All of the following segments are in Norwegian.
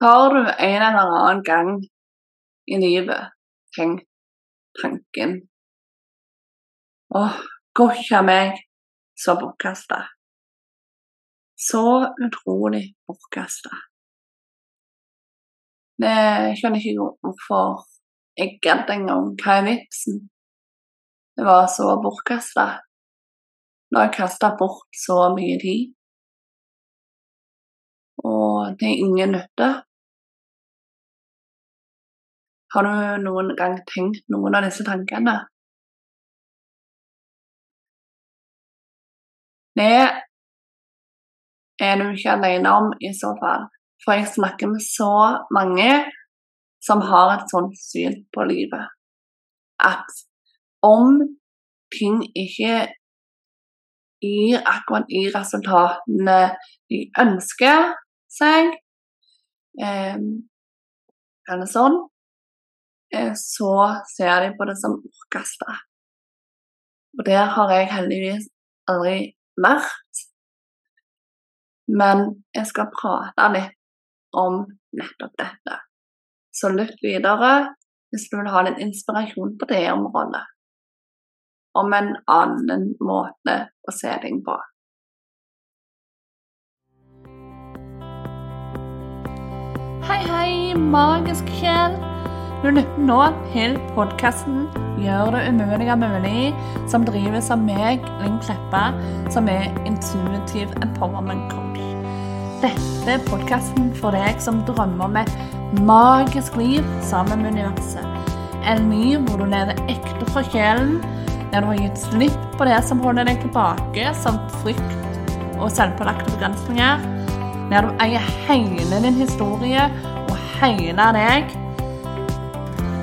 Har du en eller annen gang i livet tenkt tanken Åh, gokja meg, så bortkasta. Så utrolig bortkasta. Jeg skjønner ikke hvorfor jeg gadd engang. Hva er vitsen? Det var så bortkasta. Når jeg kasta bort så mye tid. Og det er ingen nytte. Har du noen gang tenkt noen av disse tankene? Det er du ikke alene om i så fall. For jeg snakker med så mange som har et sånt syn på livet. At om ting ikke gir akkurat de resultatene de ønsker seg, eh, eller sånn, så ser de på det som orkasta. Og det har jeg heldigvis aldri vært. Men jeg skal prate litt om nettopp dette. Så lytt videre hvis du vil ha litt inspirasjon på det området. Om en annen måte å se ting på. Hei, hei, magisk sjel. Du lytter nå til podkasten 'Gjør det umulige mulig', som drives av meg, Linn Kleppa, som er intuitive empowerment coach. Dette er podkasten for deg som drømmer om et magisk liv sammen med universet. En liv hvor du lever ekte fra sjelen, der du har gitt slipp på det som holder deg tilbake, som frykt og selvpålagte begrensninger. Der du eier hele din historie og hele deg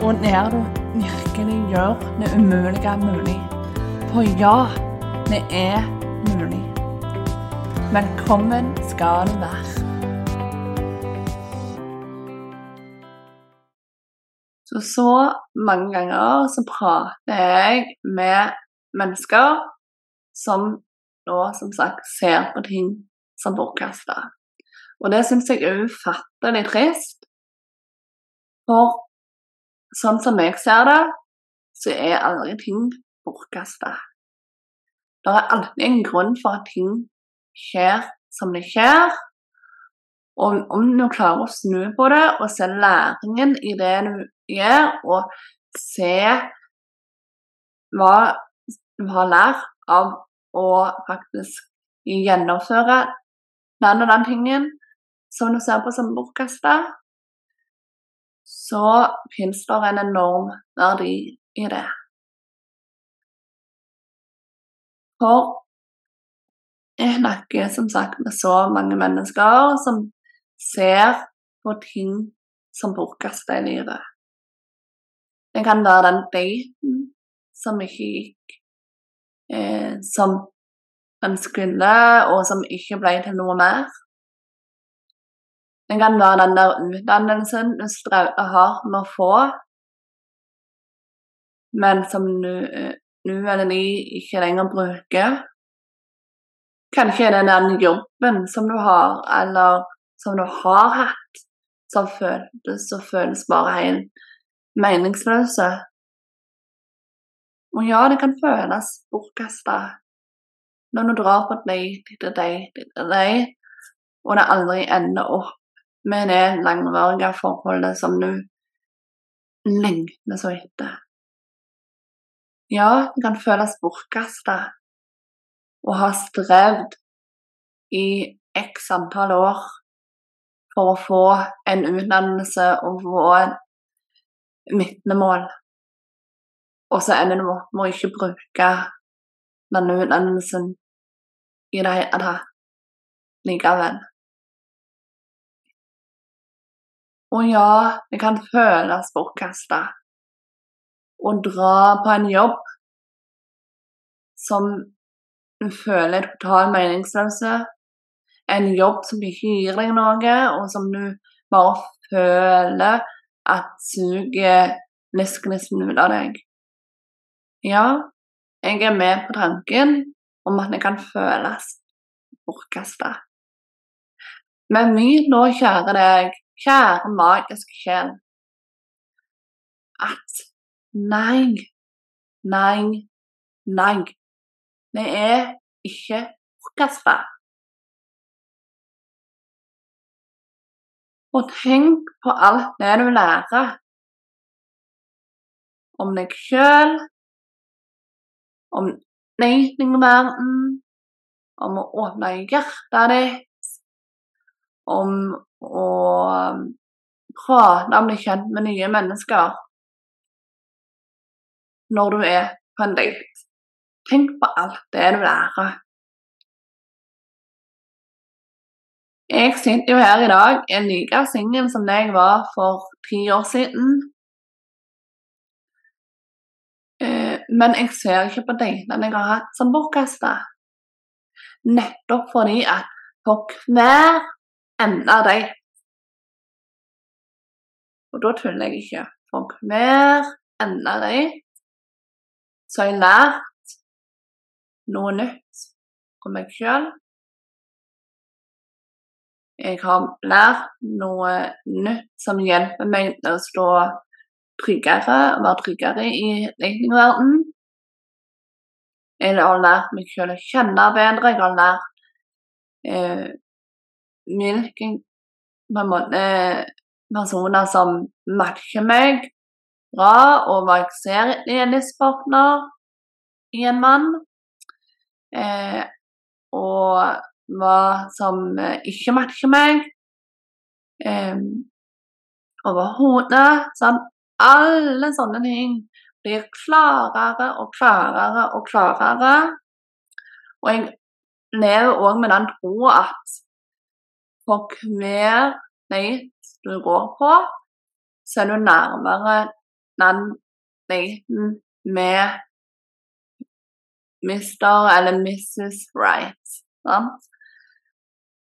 og der du virkelig gjør det umulige mulig. For ja, det er mulig. Velkommen skal du være. Så så mange ganger så prater jeg med mennesker som nå som sagt ser på ting som bortkasta. Og det syns jeg er ufattelig trist. For sånn som jeg ser det, så er aldri ting bortkasta. Det er alltid en grunn for at ting skjer som det skjer. Og om du klarer å snu på det og se læringen i det du gjør, og se hva du har lært av å faktisk gjennomføre den og den tingen som du ser på som bortkasta, så finnes det en enorm verdi i det. For jeg snakker som sagt med så mange mennesker som ser på ting som bortkasta i livet. Det kan være den daten som ikke gikk eh, som skulle, og som ikke ble til noe mer. Det kan være den der utdannelsen du strever hardt med å få, men som nå eller de ikke lenger bruker. Kanskje er den jobben som du har, eller som du har hatt, som føles og føles bare helt meningsløse. Og ja, det kan føles bortkasta når du drar på date etter date etter date, og det aldri ender opp med det langvarige forholdet som du lengter så etter. Ja, det kan føles bortkasta å ha strevd i x antall år for å få en utdannelse og få et vitnemål, og så ender du med å ikke bruke denne utdannelsen i det hele tatt likevel. Og ja, det kan føles bortkasta å dra på en jobb som du føler er totalt meningsløs. En jobb som ikke gir deg noe, og som du bare føler at suger niskenissen ut av deg. Ja, jeg er med på tanken om at det kan føles bortkasta. Men my nå, kjære deg, kjære magiske sjel, at nei, nei, nei. Vi er ikke orkestra. Og tenk på alt det du lærer om deg sjøl, om datingverden, om å åpne hjertet ditt, om å prate om deg kjent med nye mennesker når du er på en date. Tenk på alt det du lærer. Jeg sitter jo her i dag er like singel som det jeg var for ti år siden. Eh, men jeg ser ikke på datene jeg har hatt som bortkasta. Nettopp fordi at for hver ende dem. Og da tuller jeg ikke. For hver ende dem så har jeg lært noe nytt om meg sjøl jeg har lært noe nytt som hjelper meg til å stå tryggere, være tryggere i datingverdenen. Jeg har lært meg selv å kjenne bedre. Jeg har lært eh, hvilke måte, personer som matcher meg bra, og hva jeg ser i en livspartner i en mann. Eh, og hva som eh, ikke matcher meg. Eh, Overhodet. Sånn. Alle sånne ting blir klarere og klarere og klarere. Og jeg lever òg med den troa at for hver date du går på, så er du nærmere den daten med Mr. eller Mrs. Right. Sant?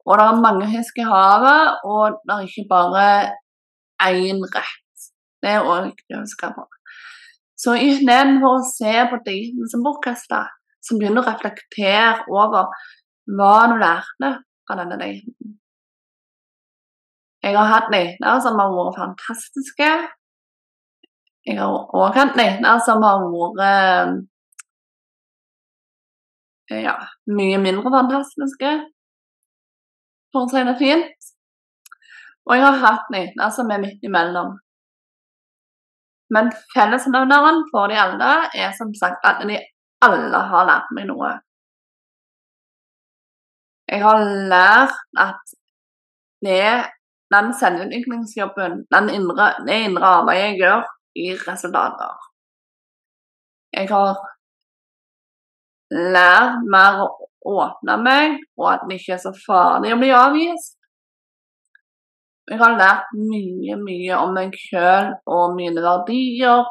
Og det er mange fisk i havet, og det er ikke bare én rett. Det er òg viktig å huske på. Så istedenfor å se på daten som bortkasta, så begynner du å reflektere over hva du lærte fra denne daten. Jeg har hatt dater som har vært fantastiske. Jeg har òg hatt dater som har vært ja, mye mindre fantastiske for å si det fint. Og jeg har hatt nyheter som er midt imellom. Men fellesnevneren for de alle er som sagt at de alle har lært meg noe. Jeg har lært at det den selvutviklingsjobben, den indre, det indre arbeidet jeg gjør, gir resultater. Jeg har lært mer å åpne meg, og at det ikke er så farlig å bli avvist. Jeg har lært mye, mye om meg sjøl og mine verdier,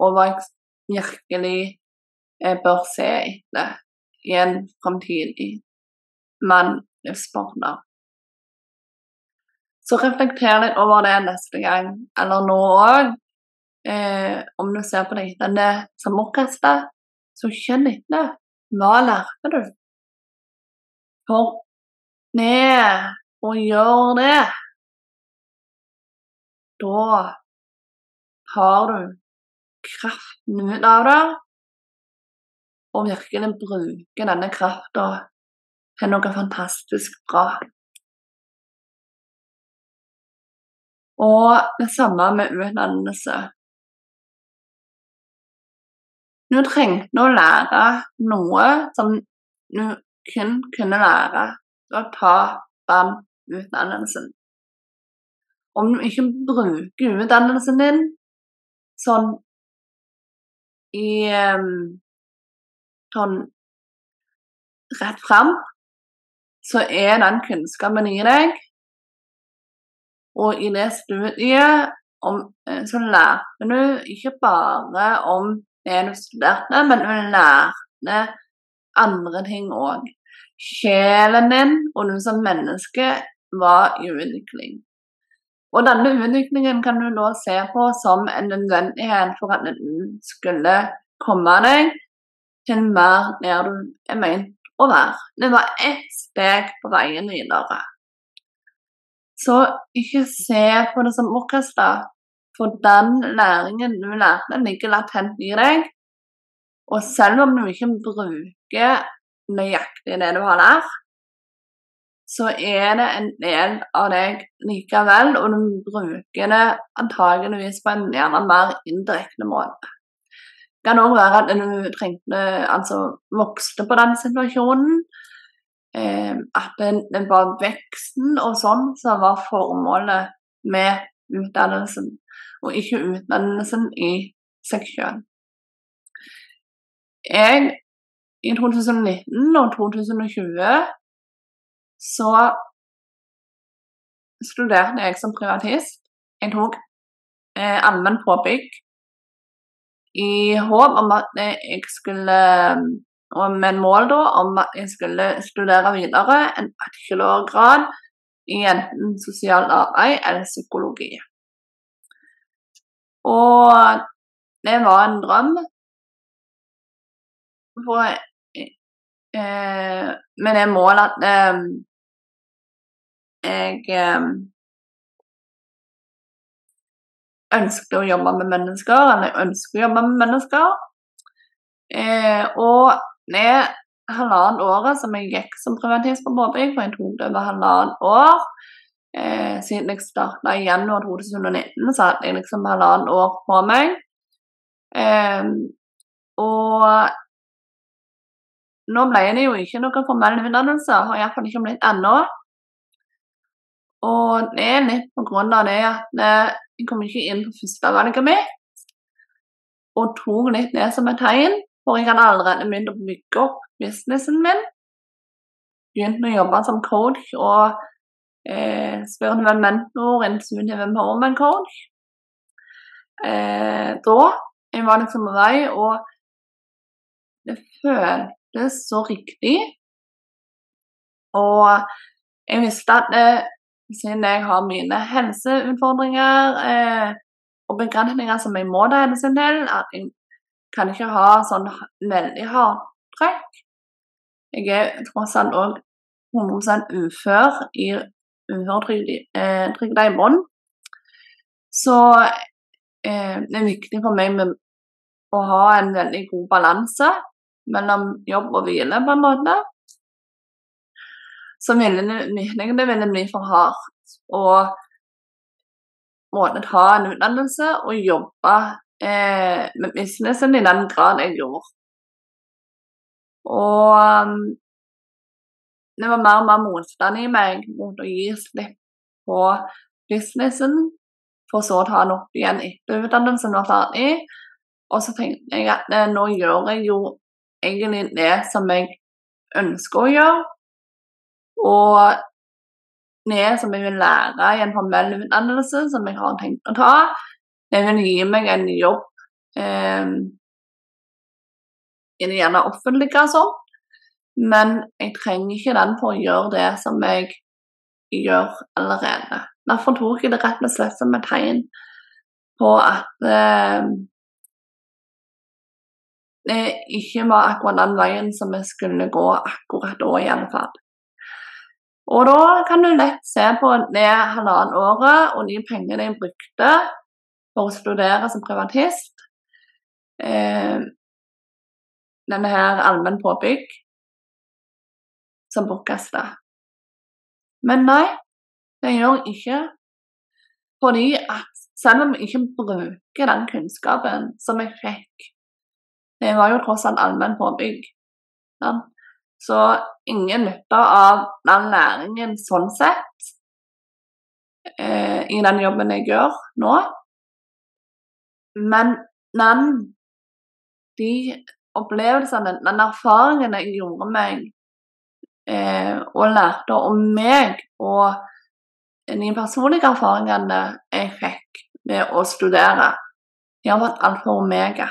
og hva jeg virkelig eh, bør se etter i en framtidig mann-livspartner. Så reflekter litt over det neste gang, eller nå òg. Eh, om du ser på deg denne som orkester, så kjenn etter. Hva lærte du? For ned og gjør det, da har du kraften ut av det, og virkelig bruker denne krafta til noe fantastisk bra. Og det samme med utdannelse. Du trengte å lære noe som du kun kunne lære å ta den utdannelsen. Om du ikke bruker utdannelsen din sånn i sånn rett fram, så er den kunnskapen i deg. Og i det studiet om, eh, så lærte du ikke bare om det du studerte, men du lærte andre ting òg sjelen din og du som menneske var i utvikling. Og denne utviklingen kan du da se på som en nødvendighet for at du skulle komme deg til mer der du er ment å være. Det var ett steg på veien videre. Så ikke se på det som orkester, for den læringen du lærte, ligger latent i deg. Og selv om du ikke bruker nøyaktig det du har lært, så er det en del av deg likevel, og du bruker det antageligvis på en gjerne mer indirekte måte. Det kan òg være at du trengte, altså vokste på den situasjonen. Eh, at det, var veksten og sånn som var formålet med utdannelsen, og ikke utdannelsen i seg sjøl. Jeg, i 2019 og 2020 så studerte jeg som privatist. Jeg tok eh, allmenn påbygg i håp om at jeg skulle og med mål da, om at jeg skulle studere videre en bachelorgrad i enten sosialt arbeid eller psykologi. Og det var en drøm. For, eh, med det målet at eh, jeg eh, ønsket å jobbe med mennesker, eller jeg ønsker å jobbe med mennesker. Eh, og det halvannet året som jeg gikk som privatist på Båbygg, for jeg tok det over halvannet år eh, Siden jeg starta i januar 2019, så hadde jeg liksom halvannet år på meg. Eh, og nå ble det jo ikke noen formell utdannelse, har iallfall ikke blitt ennå. Og det er litt på grunn av det at eh, jeg kom ikke inn på førstevalget mitt. Og tok litt det som et tegn, for jeg hadde allerede begynt å bygge opp businessen min. Begynte å jobbe som coach og eh, spirituell mentor, intuitive empowerment coach. Eh, da jeg var liksom på vei, og det føltes så riktig. Og jeg visste at eh, siden jeg har mine helseutfordringer eh, og begrensninger som jeg må ta hensyn til. At jeg kan ikke ha sånn veldig hardt trøkk. Jeg er tross alt òg 100 ufør i uføretrygda eh, i bånn. Så eh, det er viktig for meg med å ha en veldig god balanse mellom jobb og hvile, på en måte så det ville bli for hardt å måtte ta en utdannelse og jobbe eh, med businessen i den grad jeg gjorde. Og um, det var mer og mer motstand i meg mot å gi slipp på businessen, for så å ta den opp igjen etter utdannelsen var ferdig. Og så tenkte jeg at eh, nå gjør jeg jo egentlig det som jeg ønsker å gjøre, og det som jeg vil lære i en formell utdannelse som jeg har tenkt å ta, det vil gi meg en jobb eh, gjerne offentlige sånn, men jeg trenger ikke den for å gjøre det som jeg gjør allerede. Derfor tok jeg det rett og slett som et tegn på at eh, det ikke var akkurat den veien som jeg skulle gå akkurat da, i alle fall. Og da kan du lett se på det halvannet året og de pengene jeg brukte for å studere som privatist. Eh, denne her allmenn påbygg som bortkasta. Men nei, det gjør jeg ikke. Fordi at selv om jeg ikke bruker den kunnskapen som jeg fikk Det var jo tross alt allmenn påbygg. Ja. Så ingen nytte av den læringen sånn sett eh, i den jobben jeg gjør nå. Men den, de opplevelsene, den erfaringen jeg gjorde meg eh, og lærte om meg, og de personlige erfaringene jeg fikk ved å studere, de har vært alfa og omega.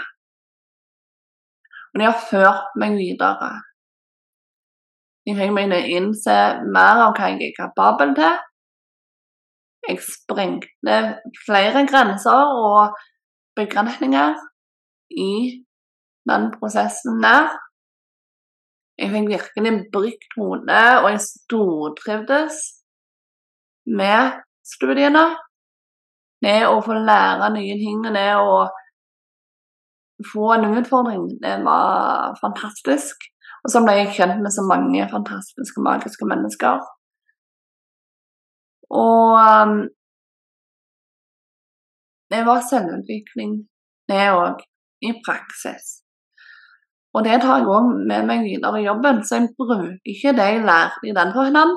Og de har ført meg videre. De fikk meg til å innse mer av hva jeg er kapabel til. Jeg sprengte flere grenser og begrensninger i den prosessen der. Jeg fikk virkelig brukt hodet, og jeg stortrivdes med studiene. Det å få lære nye ting og det å få en utfordring, det var fantastisk. Og så ble jeg kjent med så mange fantastiske, magiske mennesker. Og um, det var selvutvikling, det òg, i praksis. Og det tar jeg òg med meg videre i jobben, så jeg bruker ikke det jeg lærte i den forhånden,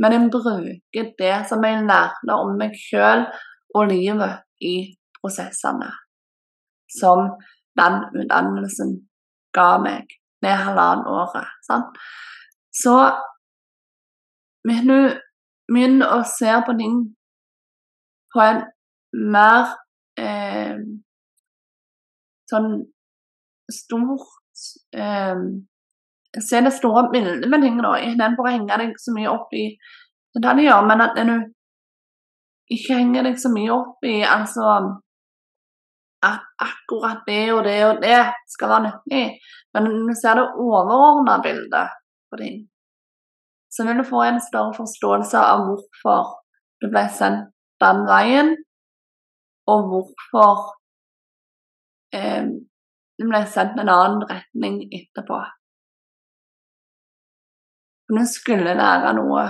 men jeg bruker det som jeg lærte om meg sjøl og livet i prosessene som den utdannelsen ga meg det halvannet året. Sant? Så hvis å se på ting på en mer eh, sånn stort eh, Se det store bildet med ting, da, istedenfor å henge deg så mye opp i detaljer, men at du ikke henger deg så mye opp i altså at akkurat det og det og det skal være nyttig, men når du ser det overordna bildet på ting, så vil du få en større forståelse av hvorfor du ble sendt den veien, og hvorfor eh, ble sendt en annen retning etterpå. Men du skulle lære noe.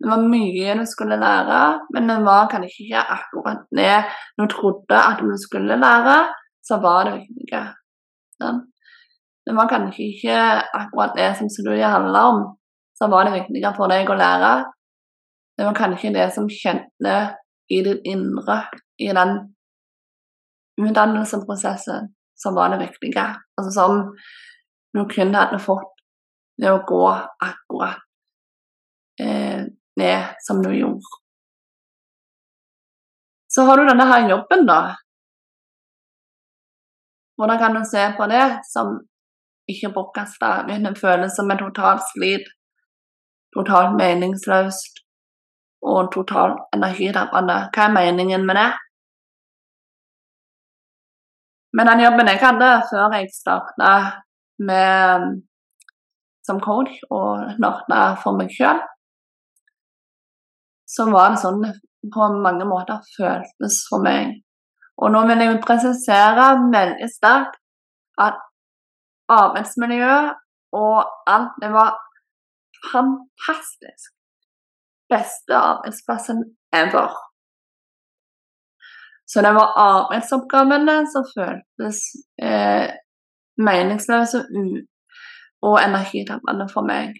Det var mye du skulle lære, men det var kanskje ikke akkurat det du trodde at du skulle lære, så var det ikke Sånn. Det var kanskje ikke akkurat det som studiet handla om, så var det viktigere for deg å lære. Det var kanskje det som kjente i ditt indre, i den utdannelsesprosessen som var det viktige. Altså som du kun hadde fått ved å gå akkurat eh, ned som du gjorde. Så har du denne her jobben, da. Hvordan kan du se på det som ikke bortkasta, men det føles som en totalt slit, totalt meningsløst og total energitappende? Hva er meningen med det? Men den jobben jeg hadde før jeg starta som coach og starta for meg sjøl, så var det sånn det på mange måter føltes for meg. Og nå vil jeg presisere veldig sterkt at arbeidsmiljøet og alt det var fantastisk. Beste arbeidsplassen ever. Så det var arbeidsoppgavene som føltes eh, meningsløse og energitappende for meg.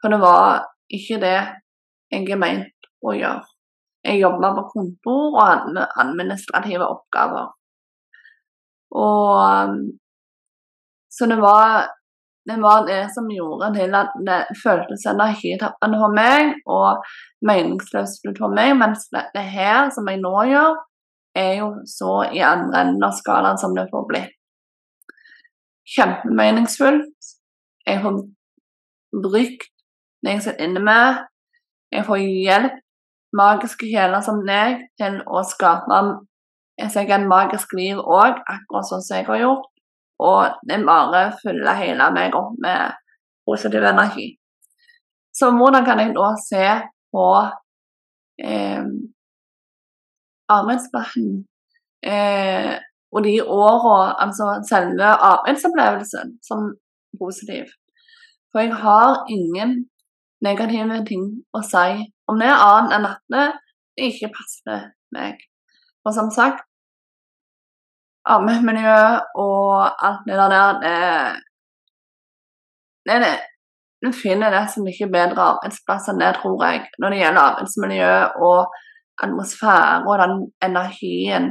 For det var ikke det jeg er meint å gjøre. Jeg jobba på kontor og administrative oppgaver. Og Så det var, det var det som gjorde til at det føltes energitappende for meg og meningsløst for meg, mens det her som jeg nå gjør, er jo så i andre enden av skalaen som det får bli. Kjempemeningsfullt. Jeg får brukt det jeg sitter inne med. Jeg får hjelp, magiske kjeler som deg, til å skape seg en magisk liv òg, akkurat sånn som jeg har gjort. Og det bare fyller hele meg opp med positiv energi. Så hvordan kan jeg da se på eh, arbeidsplassen eh, og de åra, altså selve arbeidsopplevelsen, som positiv. For jeg har ingen negative ting å si om det, annet enn at det ikke passer meg. Og som sagt, arbeidsmiljø og alt det der, det, det, det Du finner det som ikke bedre arbeidsplass enn det, tror jeg, når det gjelder arbeidsmiljø og atmosfære og den energien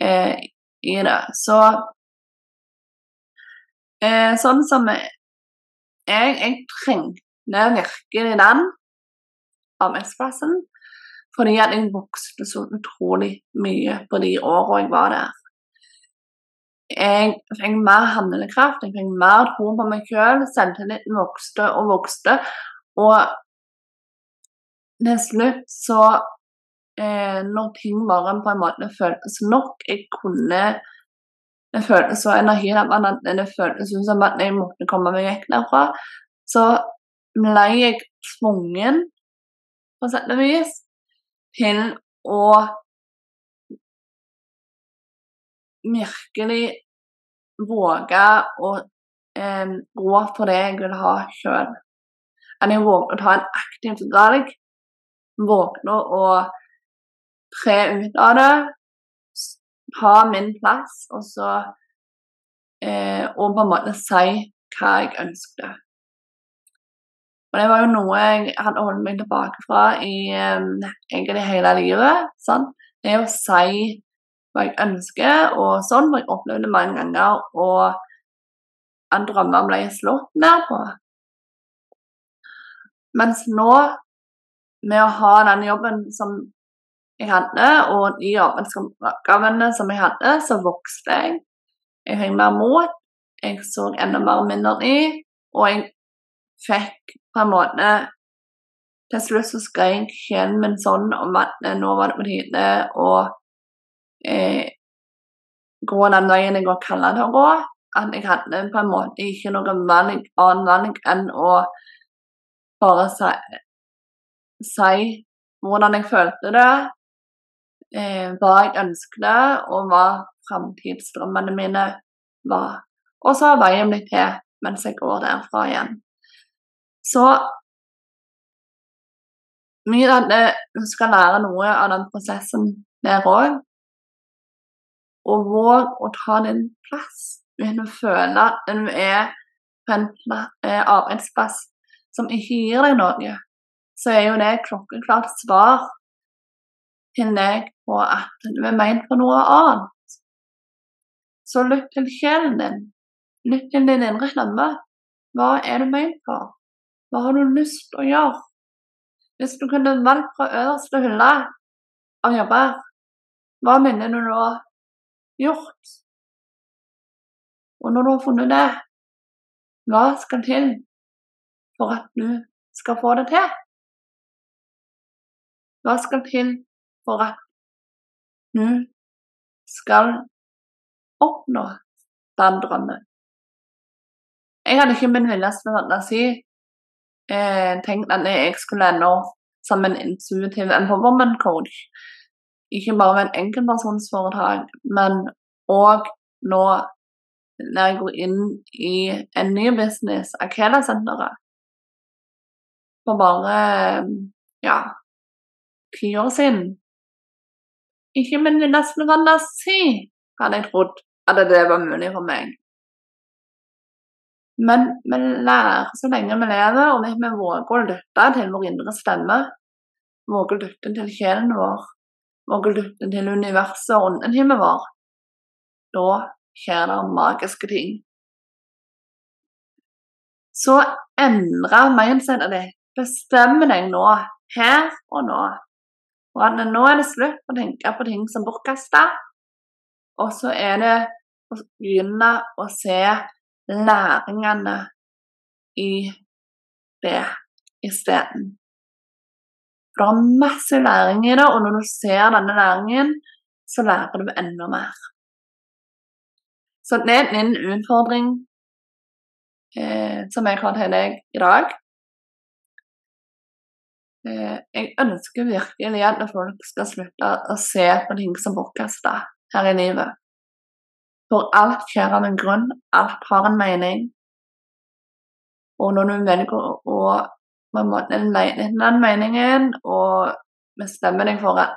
eh, i det. Så eh, sånn som jeg, jeg trengte virkelig den arbeidsplassen, fordi jeg vokste så utrolig mye på de åra jeg var der. Jeg fikk mer handlekraft, jeg fikk mer tro på meg sjøl, selvtilliten vokste og vokste. Og til slutt så eh, når ting bare på en måte føltes nok. Jeg kunne Det føltes så energilappende det føltes som at jeg måtte komme meg vekk derfra. Så ble jeg tvungen på sett og vis, til å virkelig våge å eh, gå for det jeg vil ha sjøl. Enn jeg våger å ta en aktiv valg. Våger å tre ut av det. Ha min plass, og så eh, Og på en måte si hva jeg ønsket. Og det var jo noe jeg hadde holdt meg tilbake fra i um, egentlig hele livet. Sant? Det å si hva jeg ønsker, og sånn, for jeg opplevde det mange ganger, og en drømmer ble slått ned på. Mens nå, med å ha den jobben som jeg hadde, og de arbeidsoppgavene som jeg hadde, så vokste jeg. Jeg fikk mer mot, jeg så enda mer mindre i, og jeg fikk på en måte Til slutt så skrek sjelen min sånn om at nå var det på tide å eh, den veien jeg har kaller det å gå. At jeg hadde på en måte ikke noe valg, annet valg enn å bare si, si hvordan jeg følte det, eh, hva jeg ønsket, og hva framtidsdrømmene mine var. Og så har veien blitt til mens jeg går derfra igjen. Så mye av det du skal lære noe av den prosessen der òg. Og våg å ta din plass Du kan føle at du er på en eh, arbeidsplass som ikke gir deg noe, så er jo det klokkeklart svar til deg på at du er ment for noe annet. Så lytt til sjelen din. Lytt til din indre stemme. Hva er du ment for? Hva har du lyst til å gjøre? Hvis du kunne valgt fra øverste hylle av jobber, hva minner du nå gjort? Og når du har funnet det, hva skal til for at du skal få det til? Hva skal til for at du skal oppnå den drømmen? Jeg hadde ikke min villeste fantasi eh, tenkt at jeg skulle ende opp som en intuitiv empowerment coach. Ikke bare med en enkeltpersonsforetak, men òg nå når jeg går inn i en ny business, Akela-senteret. For bare ja, ti år siden. Ikke med nesten fantasi hadde jeg trodd at det var mulig for meg. Men vi lærer så lenge vi lever, og vi våger å lytte til vår indre stemme, våger å lytte til sjelen vår, lytte til universet og ånden vår, da skjer det magiske ting. Så endre mindsetet ditt. Bestemmer deg nå, her og nå. Og at nå er det slutt å tenke på ting som bortkasta, og så er det å begynne å se læringene i det isteden. Det er masse læring i det, og når du ser denne læringen, så lærer du enda mer. Så det er en utfordring eh, som jeg har til deg i dag. Eh, jeg ønsker virkelig at folk skal slutte å se på ting som bortkasta her i livet. For alt skjer av en grunn, alt har en mening. Og når du velger å på må, etter den meningen og bestemmer deg for at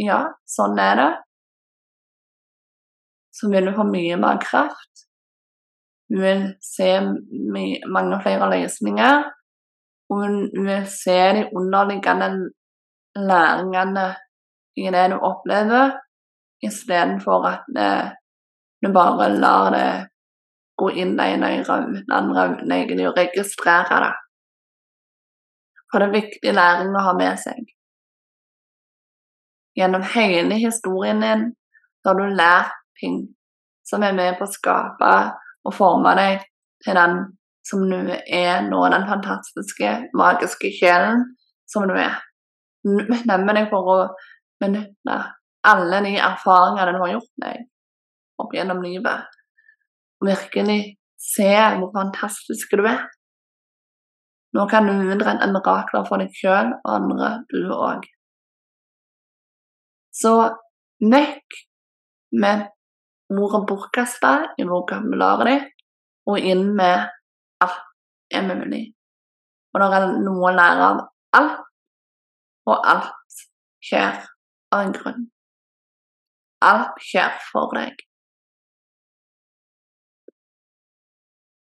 ja, sånn er det, så vil du få mye mer kraft. Du vil se mange flere løsninger. Og du vil se de underliggende læringene i det du opplever, istedenfor at du bare lar det gå inn i en øyre uten andre egentlig å registrere det. For det er viktig læring å ha med seg. Gjennom hele historien din har du lært ting som er med på å skape og forme deg til den som du er nå, den fantastiske, magiske sjelen som du er. Nemmer deg for å benytte alle de erfaringene du har gjort deg, opp gjennom livet. Virkelig se hvor fantastisk du er. Nå kan du utrette mirakler for deg sjøl og andre, du òg. Så nekk med ordet bortkasta i vokabularet ditt, og inn med alt er mulig. Og det er noe å lære av alt, og alt skjer av en grunn. Alt skjer for deg.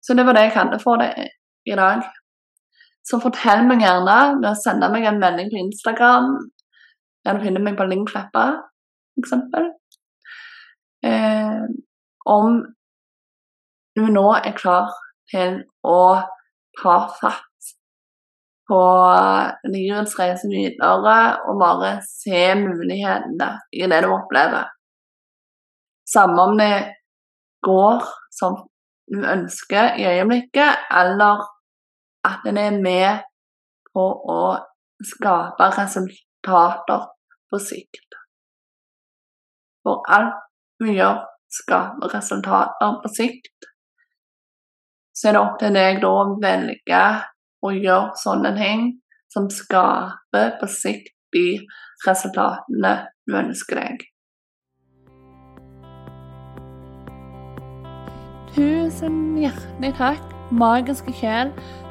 Så det var det jeg hadde for deg i dag. Så fortell meg gjerne ved å sende meg en melding på Instagram, der du meg på Lyngkleppa, f.eks. Eh, om du nå er klar til å ta fatt på livets reise videre og bare se mulighetene i det du opplever. Samme om det går som du ønsker i øyeblikket, eller at en er med på å skape resultater på sikt. For alt vi gjør, skaper resultater på sikt. Så er det opp til deg da å velge å gjøre sånne ting som skaper på sikt de resultatene du ønsker deg. Tusen hjertelig takk, magiske sjel,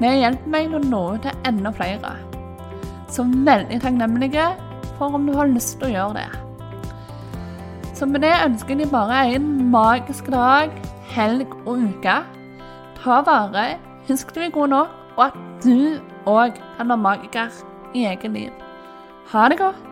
Det hjelper meg til å nå ut til enda flere. Så veldig takknemlige for om du har lyst til å gjøre det. Så med det ønsker jeg deg bare en magisk dag, helg og uke. Ta vare, husk du er god nok, og at du òg kan være magiker i eget liv. Ha det godt.